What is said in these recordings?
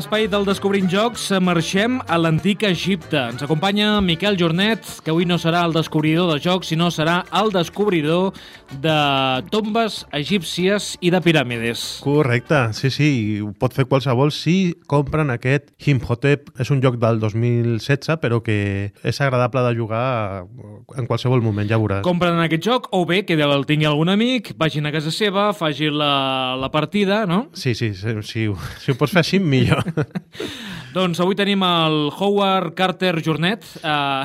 l'espai del Descobrint Jocs marxem a l'antic Egipte. Ens acompanya Miquel Jornet, que avui no serà el descobridor de jocs, sinó serà el descobridor de tombes egípcies i de piràmides. Correcte, sí, sí, ho pot fer qualsevol si compren aquest Imhotep. És un joc del 2016, però que és agradable de jugar en qualsevol moment, ja veuràs. Compren aquest joc, o bé que el tingui algun amic, vagin a casa seva, facin la, la partida, no? Sí, sí, sí, si, si ho pots fer així, millor. doncs avui tenim el Howard Carter Jornet eh,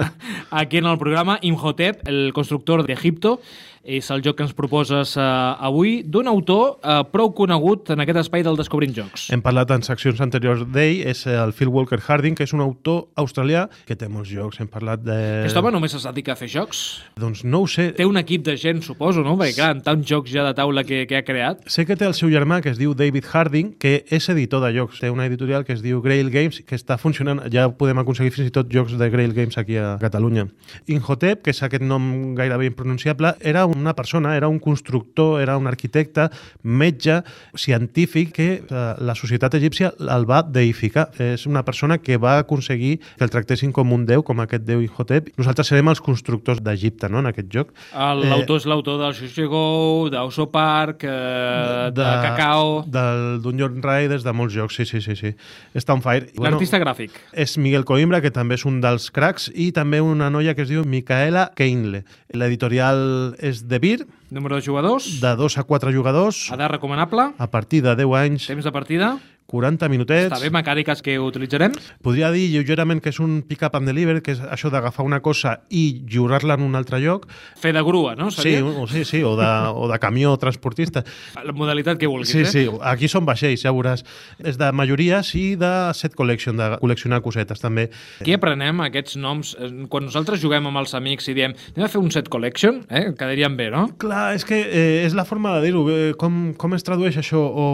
aquí en el programa Imhotep, el constructor d'Egipto. És el joc que ens proposes eh, avui d'un autor eh, prou conegut en aquest espai del Descobrint Jocs. Hem parlat en seccions anteriors d'ell, és el Phil Walker Harding, que és un autor australià que té molts jocs. Hem parlat de... Aquest home només es dedica a fer jocs? Doncs no ho sé. Té un equip de gent, suposo, no? Perquè clar, amb tants jocs ja de taula que, que ha creat. Sé que té el seu germà, que es diu David Harding, que és editor de jocs. Té una editorial que es diu Grail Games, que està funcionant, ja podem aconseguir fins i tot jocs de Grail Games aquí a Catalunya. Inhotep, que és aquest nom gairebé impronunciable, era una persona, era un constructor, era un arquitecte, metge, científic, que eh, la societat egípcia el va deificar. És una persona que va aconseguir que el tractessin com un déu, com aquest déu Inhotep. Nosaltres serem els constructors d'Egipte, no?, en aquest joc. L'autor eh, és l'autor del Xuxigó, d'Oso Park, eh, de, de Cacao... Del Dungeon Riders, de molts jocs, sí, sí, sí. sí. Està on fire. L'artista bueno, gràfic. És Miguel Coimbra, que també és un dels cracs, i també una noia que es diu Micaela Keinle. L'editorial és de Vir. Número de jugadors? De 2 a 4 jugadors. Edat recomanable? A partir de 10 anys. Temps de partida? 40 minutets. Està bé, mecàniques que utilitzarem? Podria dir lleugerament que és un pick-up and deliver, que és això d'agafar una cosa i lliurar-la en un altre lloc. Fer de grua, no? Seria? Sí, o, sí, sí, o de, o de camió transportista. La modalitat que vulguis, sí, eh? Sí, aquí són vaixells, ja veuràs. És de majories i de set collection, de col·leccionar cosetes, també. Aquí aprenem aquests noms. Quan nosaltres juguem amb els amics i diem anem a fer un set collection, eh? quedaríem bé, no? Clar, és que eh, és la forma de dir-ho. Eh, com, com es tradueix això? O,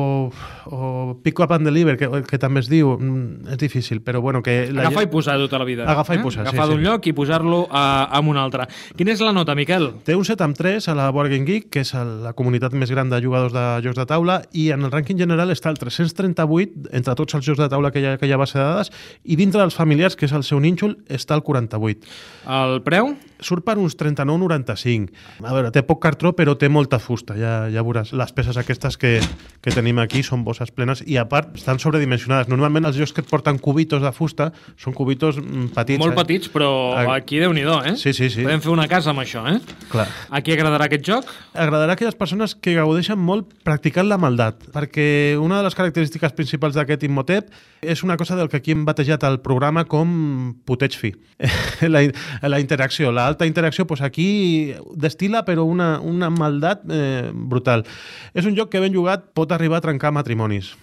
o pick-up and deliver, que, que també es diu, mm, és difícil, però bueno... Que la Agafar i posar tota la vida. Agafar eh? i posar, Agafar sí, d'un sí. lloc i posar-lo a, a un altre. Quina és la nota, Miquel? Té un 7 amb 3 a la Board Game Geek, que és la comunitat més gran de jugadors de jocs de taula, i en el rànquing general està el 338 entre tots els jocs de taula que hi ha, que hi ha base de dades, i dintre dels familiars, que és el seu nínxol, està el 48. El preu? Surt per uns 39,95. A veure, té poc cartró, però té molta fusta, ja, ja veuràs. Les peces aquestes que, que tenim aquí són bosses plenes i, a part, estan sobredimensionades. Normalment els jocs que et porten cubitos de fusta són cubitos mm, petits. Molt eh? petits, però aquí déu nhi eh? Sí, sí, sí. Podem fer una casa amb això, eh? Clar. A qui agradarà aquest joc? Agradarà a aquelles persones que gaudeixen molt practicant la maldat, perquè una de les característiques principals d'aquest Immotep és una cosa del que aquí hem batejat el programa com puteig fi. la, la interacció, la alta interacció, doncs aquí destila però una, una maldat eh, brutal. És un joc que ben jugat pot arribar a trencar matrimonis.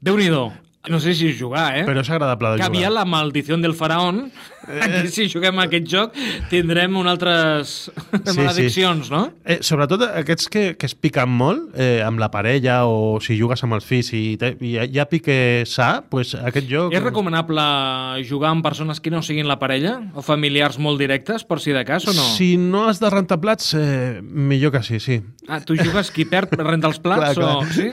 De unido. No sé si jugar, eh? Però és agradable de que jugar. havia la maldició del faraón. Aquí, si juguem a aquest joc, tindrem un altres sí, malediccions, sí. no? Eh, sobretot aquests que, que es piquen molt eh, amb la parella o si jugues amb els fills i, te, i ha pique sa, pues aquest joc... És recomanable jugar amb persones que no siguin la parella o familiars molt directes, per si de cas, o no? Si no has de rentar plats, eh, millor que sí, sí. Ah, tu jugues qui perd renta els plats clar, o... clar. Sí?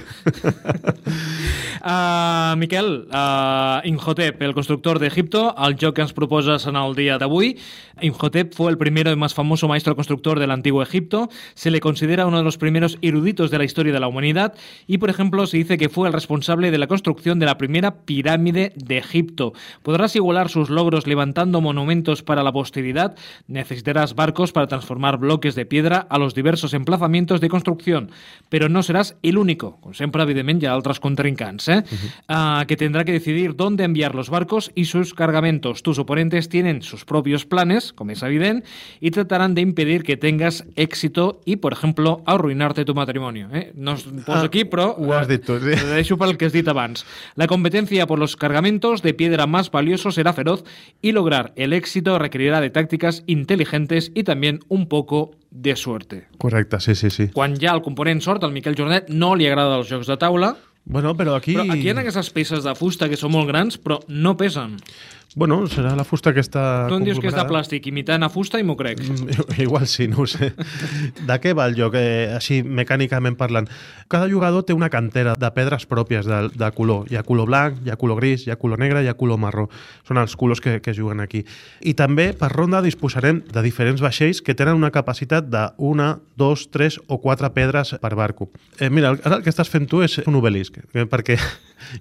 uh, Miquel, uh, Imhotep, el constructor de Egipto, el joc que ens proposes en el día de hoy. Imhotep fue el primero y más famoso maestro constructor del antiguo Egipto. Se le considera uno de los primeros eruditos de la historia de la humanidad y, por ejemplo, se dice que fue el responsable de la construcción de la primera pirámide de Egipto. Podrás igualar sus logros levantando monumentos para la posteridad. Necesitarás barcos para transformar bloques de piedra a los diversos emplazamientos de construcción, pero no serás el único, com sempre, evidentment, hi ha altres contrincants, eh? Uh -huh. uh, que tendrá que decidir dónde enviar los barcos y sus cargamentos. Tus oponentes tienen sus propios planes, como es evidente, y tratarán de impedir que tengas éxito y, por ejemplo, arruinarte tu matrimonio. Eh? No es poso Ah, aquí, però... ho has dit sí. eh, Deixo pel que has dit abans. La competencia por los cargamentos de piedra más valiosos será feroz y lograr el éxito requerirá de tácticas inteligentes y también un poco de suerte. Correcte, sí, sí, sí. Quan ha el component sort, al Miquel Jornet no li agrada els jocs de taula, Bueno, però aquí... però aquí hi ha aquestes peces de fusta que són molt grans, però no pesen. Bueno, serà la fusta que està... Tu em dius que és de plàstic, imitant a fusta i m'ho crec. Mm, Igual sí, no ho sé. De què va el joc, eh, així mecànicament parlant? Cada jugador té una cantera de pedres pròpies de, de color. Hi ha color blanc, hi ha color gris, hi ha color negre, hi ha color marró. Són els colors que, que juguen aquí. I també, per ronda, disposarem de diferents vaixells que tenen una capacitat de una, dos, tres o quatre pedres per barco. Eh, mira, ara el que estàs fent tu és un obelisc, eh, perquè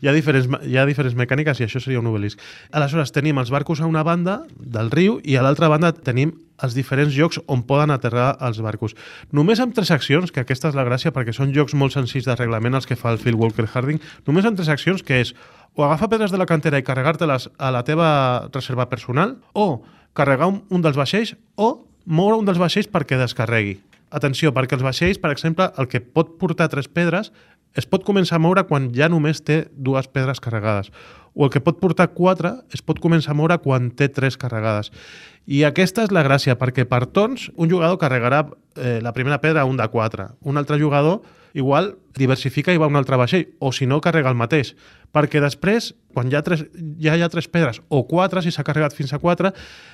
hi ha, diferents, hi ha diferents mecàniques i això seria un obelisc. Aleshores, tenim els barcos a una banda del riu i a l'altra banda tenim els diferents llocs on poden aterrar els barcos. Només amb tres accions, que aquesta és la gràcia perquè són jocs molt senzills de reglament els que fa el Phil Walker Harding, només amb tres accions que és o agafar pedres de la cantera i carregar-te-les a la teva reserva personal o carregar un, un dels vaixells o moure un dels vaixells perquè descarregui. Atenció, perquè els vaixells, per exemple, el que pot portar tres pedres es pot començar a moure quan ja només té dues pedres carregades. O el que pot portar quatre es pot començar a moure quan té tres carregades. I aquesta és la gràcia, perquè per torns un jugador carregarà eh, la primera pedra a un de quatre. Un altre jugador igual diversifica i va a un altre vaixell, o si no, carrega el mateix. Perquè després, quan ha tres, ja hi ha tres pedres, o quatre, si s'ha carregat fins a quatre,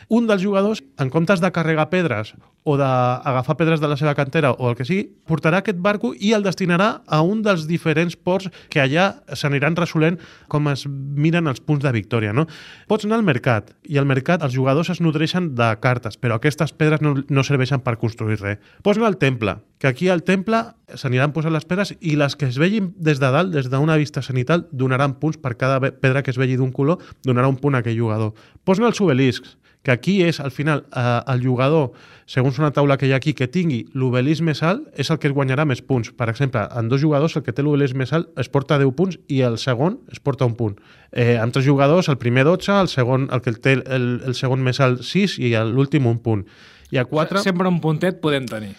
un dels jugadors, en comptes de carregar pedres o d'agafar pedres de la seva cantera o el que sigui, portarà aquest barco i el destinarà a un dels diferents ports que allà s'aniran resolent com es miren els punts de victòria. No? Pots anar al mercat, i al mercat els jugadors es nodreixen de cartes, però aquestes pedres no, no serveixen per construir res. Pots anar al temple, que aquí al temple s'aniran posant les pedres i les que es vegin des de dalt, des d'una vista cenital, donaran punts per cada pedra que es vegi d'un color, donarà un punt a aquell jugador. Pots anar als obeliscs, que aquí és, al final, eh, el jugador, segons una taula que hi ha aquí, que tingui l'obelisc més alt, és el que es guanyarà més punts. Per exemple, en dos jugadors, el que té l'obelisc més alt es porta 10 punts i el segon es porta un punt. Eh, amb tres jugadors, el primer 12, el segon, el que té el, el segon més alt 6 i l'últim un punt. I a 4... Sempre un puntet podem tenir.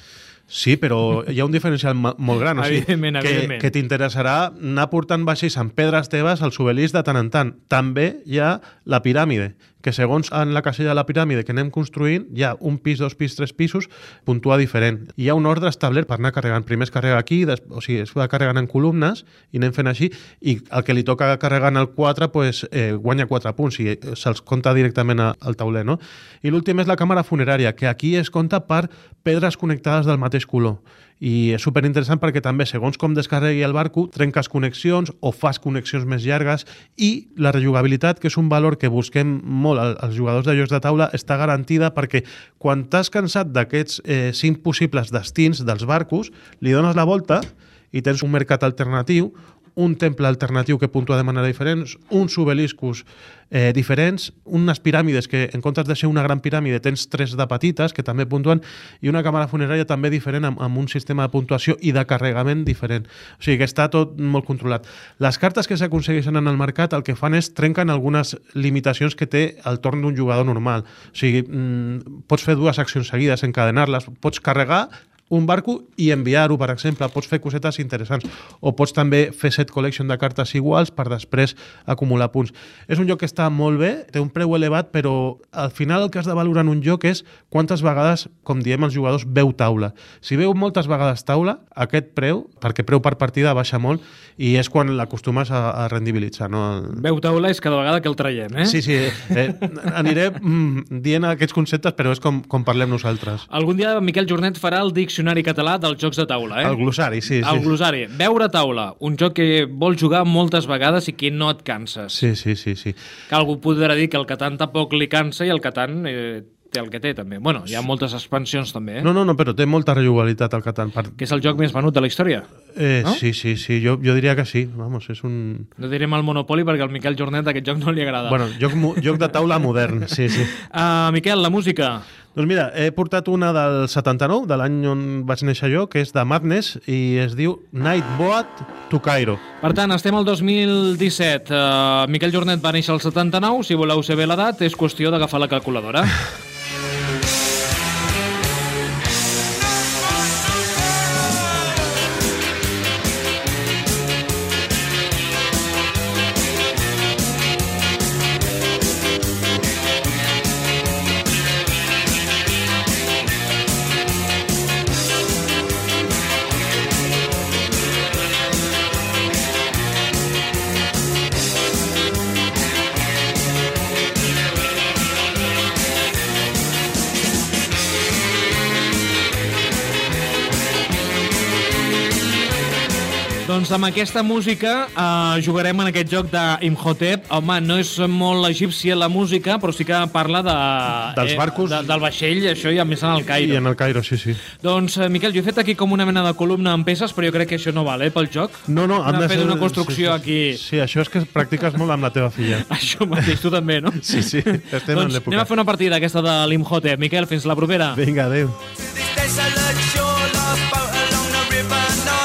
Sí, però hi ha un diferencial molt gran. O sigui, Evidentment, que, evidentment. que t'interessarà anar portant vaixells amb pedres teves als obeliscs de tant en tant. També hi ha la piràmide, que segons en la casella de la piràmide que anem construint, hi ha un pis, dos pis, tres pisos, puntua diferent. Hi ha un ordre establert per anar carregant. Primer es carrega aquí, des, o sigui, es va carregant en columnes i anem fent així, i el que li toca carregar en el 4 pues, eh, guanya 4 punts i eh, se'ls compta directament al tauler. No? I l'últim és la càmera funerària, que aquí es compta per pedres connectades del mateix color. I és superinteressant perquè també, segons com descarregui el barco, trenques connexions o fas connexions més llargues i la rejugabilitat, que és un valor que busquem molt al- als jugadors de jocs de taula, està garantida perquè quan t'has cansat d'aquests eh, cinc possibles destins dels barcos, li dones la volta i tens un mercat alternatiu, un temple alternatiu que puntua de manera diferent, uns obeliscos eh, diferents, unes piràmides que en comptes de ser una gran piràmide tens tres de petites que també puntuen i una càmera funerària també diferent amb, amb un sistema de puntuació i de carregament diferent. O sigui que està tot molt controlat. Les cartes que s'aconsegueixen en el mercat el que fan és trenquen algunes limitacions que té el torn d'un jugador normal. O sigui, mm, pots fer dues accions seguides, encadenar-les, pots carregar un barco i enviar-ho, per exemple. Pots fer cosetes interessants. O pots també fer set collection de cartes iguals per després acumular punts. És un joc que està molt bé, té un preu elevat, però al final el que has de valorar en un joc és quantes vegades, com diem els jugadors, veu taula. Si veu moltes vegades taula, aquest preu, perquè preu per partida baixa molt, i és quan l'acostumes a, a rendibilitzar. No? Veu taula és cada vegada que el traiem, eh? Sí, sí, eh, aniré mm, dient aquests conceptes, però és com, com parlem nosaltres. Algun dia Miquel Jornet farà el diccionari català dels jocs de taula, eh? El glossari, sí, sí. El glossari. Veure taula, un joc que vols jugar moltes vegades i que no et canses. Sí, sí, sí, sí. Que algú podrà dir que el Catan tampoc li cansa i el Catan eh, té el que té, també. Bueno, hi ha moltes expansions, també, eh? No, no, no, però té molta rejugabilitat el Catan. Per... Que és el joc més venut de la història. Eh, No? Sí, sí, sí, jo, jo diria que sí. Vamos, és un... No direm el Monopoli perquè al Miquel Jornet aquest joc no li agrada. Bueno, joc, joc de taula modern, sí, sí. Uh, Miquel, la música. Doncs mira, he portat una del 79, de l'any on vaig néixer jo, que és de Madness, i es diu Nightboat to Cairo. Per tant, estem al 2017. Uh, Miquel Jornet va néixer al 79. Si voleu saber l'edat, és qüestió d'agafar la calculadora. doncs amb aquesta música eh, jugarem en aquest joc d'Imhotep. Home, no és molt egípcia la música, però sí que parla de... Dels barcos. De, del vaixell, això, i a més en el Cairo. I en el Cairo, sí, sí. Doncs, eh, Miquel, jo he fet aquí com una mena de columna amb peces, però jo crec que això no val, eh, pel joc. No, no, Hem de fer una construcció sí, sí, aquí. Sí, això és que practiques molt amb la teva filla. Això mateix, tu també, no? Sí, sí, estem en doncs l'època. anem a fer una partida aquesta de l'Imhotep. Miquel, fins la propera. Vinga, adéu. to this.